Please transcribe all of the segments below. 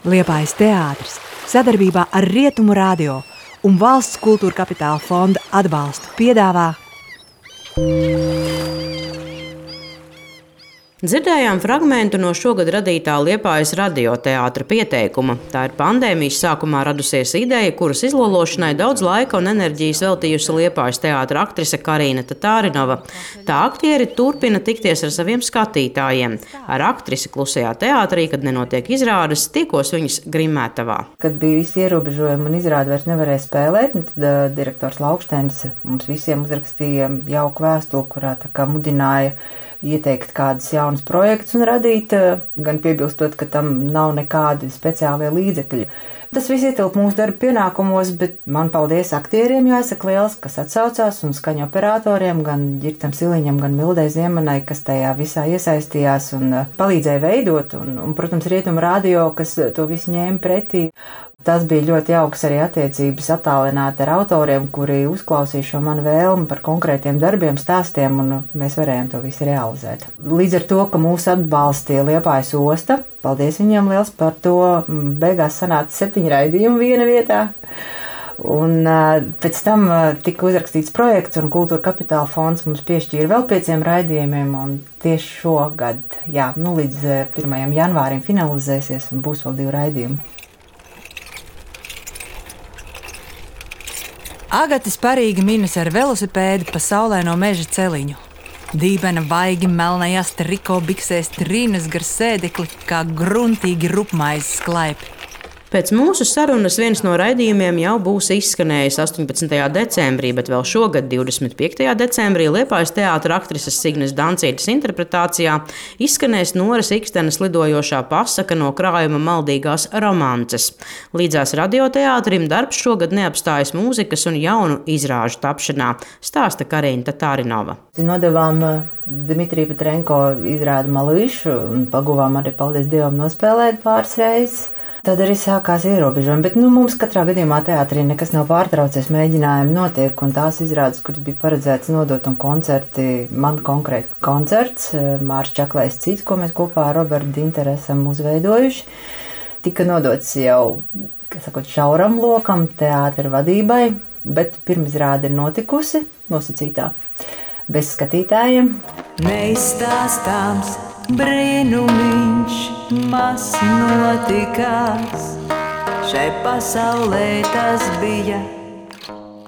Liepājas teātris sadarbībā ar Rietumu radio un valsts kultūra kapitāla fonda atbalstu piedāvā Dzirdējām fragment no šogad radītā Liepājas radioteātra pieteikuma. Tā ir pandēmijas sākumā radusies ideja, kuras izlološanai daudz laika un enerģijas veltījusi Liepājas teātra aktrise Karina Tatārinova. Tā aktieri turpina tikties ar saviem skatītājiem. Ar aktrisi klusajā teātrī, kad nenotiek izrādes, tikos viņas grimētavā. Kad bija visi ierobežojumi un izrādi vairs nevarēja spēlēt, nu tad uh, direktors Laukštēns mums visiem uzrakstīja jauku vēstuli, kurā mudināja ieteikt kādus jaunus projektus un radīt, eh, gan piebilstot, ka tam nav nekādi speciālie līdzekļi. Tas viss ietilp mūsu darba pienākumos, bet man paldies aktieriem, jāsaka liels, kas atsaucās, un skaņu operatoriem, gan Girtam Siliņam, gan Mildai Ziemanai, kas tajā visā iesaistījās un eh, palīdzēja veidot, un, un protams, Rietuma radio, kas to visu ņēma pretī. Tas bija ļoti jauks arī attiecības attālināt ar autoriem, kuri uzklausīja šo manu vēlmu par konkrētiem darbiem, stāstiem, un mēs varējām to visu realizēt. Līdz ar to, ka mūs atbalstīja Liepājas osta, paldies viņiem liels par to. Beigās sanāca septiņi raidījumi viena vietā. Un pēc tam tika uzrakstīts projekts, un Kultūra Kapitāla fonds mums piešķīra vēl pieciem raidījumiem. Tieši šogad, jā, nu, līdz 1. janvārim, finalizēsies, un būs vēl divi raidījumi. Agatis parīgi minas ar velosipēdu pa saulēno meža celiņu. Dībena vaigi melnajās triko biksēs trīnas gar sēdekli, kā gruntīgi rupmaizes klaipi. Pēc mūsu sarunas viens no raidījumiem jau būs izskanējis 18. decembrī, bet vēl šogad, 25. decembrī, Liepājas teātris aktrises Signes Dancītas interpretācijā izskanēs Noras Ikstenes lidojošā pasaka no krājuma maldīgās romances. Līdzās radioteātrim darbs šogad neapstājas mūzikas un jaunu izrāžu tapšanā, stāsta Karina Tārinova. Nodevām uh, Dmitriju Petrenko izrādi malīšu un paguvām arī, paldies Dievam, nospēlēt pāris reizes. Tad arī sākās ierobežojumi. Bet nu, mums katrā gadījumā teātrī nekas nav pārtraucies. Mēģinājumi notiek, un tās izrādes, kuras bija paredzētas nodot, un koncerti, man konkrēti koncerts, eh, Mārcis Čaklais, cits, ko mēs kopā ar Robertu Dinteru esam uzveidojuši, tika nodots jau sakot, šauram lokam, teātra vadībai, bet pirmizrāde ir notikusi nosacītā bez skatītājiem. Neizstāstāms brīnumiņš maz notikās. Šai pasaulē tas bija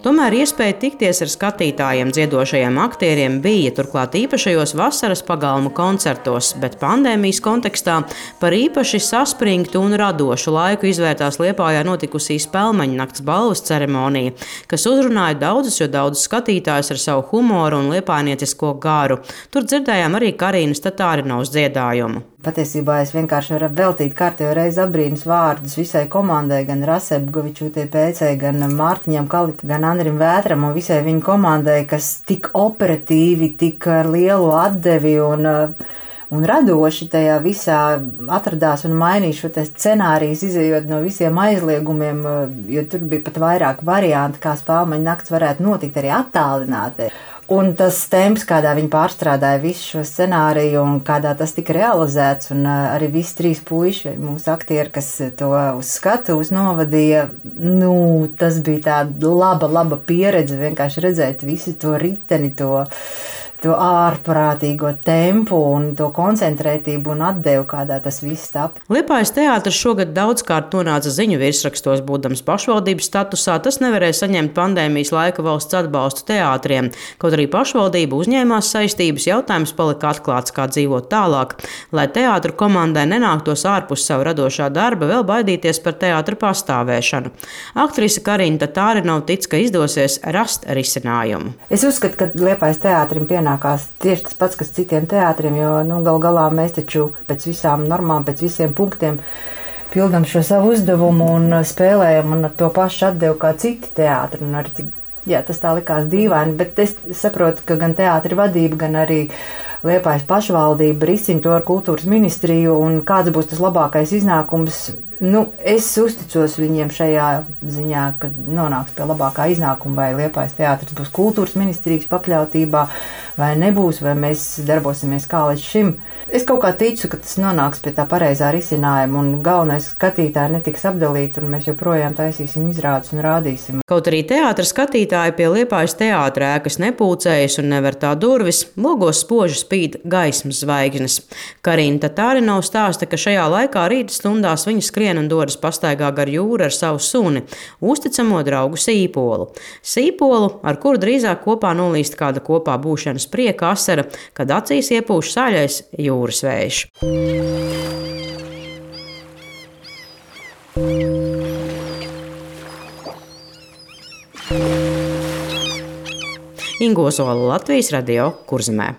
Tomēr iespēja tikties ar skatītājiem, dziedošajiem aktieriem bija turklāt īpašajos vasaras pagalmu koncertos, bet pandēmijas kontekstā par īpaši saspringtu un radošu laiku izvērtās Liepājā notikusī Spēlmaņa nakts balvas ceremonija, kas uzrunāja daudzus, jo daudzus skatītājus ar savu humoru un liepāniecisko garu. Tur dzirdējām arī Karīnas Tatārinovas dziedājumu. Patiesībā es vienkārši varu veltīt kārtējo reizi abrīnus vārdus visai komandai, gan Rasebgovičūtei pēcēji, gan Mārtiņam Kalitam, gan Andrim Vētram un visai viņa komandai, kas tik operatīvi, tik ar lielu atdevi un un radoši tajā visā atradās un mainīja šo scenāriju, izējot no visiem aizliegumiem, jo tur bija pat vairāk variantu, kā spēļu nakts varētu notikt arī attālināti. Un tas temps, kādā viņi pārstrādāja visu šo scenāriju, un kādā tas tika realizēts, un arī visi trīs puiši, mūsu aktieri, kas to uz skatuves novadīja, nu, tas bija tāda laba, laba pieredze vienkārši redzēt visu to riteni, to to ārprātīgo tempu un to koncentrētību un atdevu, kādā tas viss tap. Liepājas teātris šogad daudzkārt nonāca ziņu virsrakstos, būdams pašvaldības statusā. Tas nevarēja saņemt pandēmijas laika valsts atbalstu teātriem. Kaut arī pašvaldība uzņēmās saistības, jautājums palika atklāts, kā dzīvot tālāk. Lai teātru komandai nenāktos ārpus savu radošā darba, vēl baidīties par teātra pastāvēšanu. Aktrise Karina Tārinova tic, ka izdosies rast risinājumu. Es uzskatu, ka Liepājas teātrim pienāk pienākās tieši tas pats, kas citiem teātriem, jo nu, gal galā mēs taču pēc visām normām, pēc visiem punktiem pildām šo savu uzdevumu un spēlējam un ar to pašu atdevu kā citi teātri. Jā, tas tā likās dīvaini, bet es saprotu, ka gan teātris vadība, gan arī Liepājas pašvaldība risina to ar kultūras ministriju, un kāds būs tas labākais iznākums. Nu, es uzticos viņiem šajā ziņā, ka nonāks pie labākā iznākuma, vai Liepājas teātris būs kultūras ministrijas pakļautībā, vai nebūs, vai mēs darbosimies kā līdz šim. Es kaut kā ticu, ka tas nonāks pie tā pareizā risinājuma, un galvenais skatītāji netiks apdalīti, un mēs joprojām taisīsim izrādes un rādīsim. Kaut arī teātris skatītāji pie liepājas teātrē ēkas nepulcējas un nevar tā durvis, logos spoži spīd gaismas zvaigznes. Karina Tatārinovs stāsta, ka šajā laikā rīta stundās viņa skrien un dodas pastaigā gar jūru ar savu suni, uzticamo draugu Sīpolu. Sīpolu, ar kuru drīzāk kopā nolīst kāda kopā būšanas prieka asara, kad acīs iepūš saļais jūras vējš. Ingo Zola Latvijas radio kurzemē.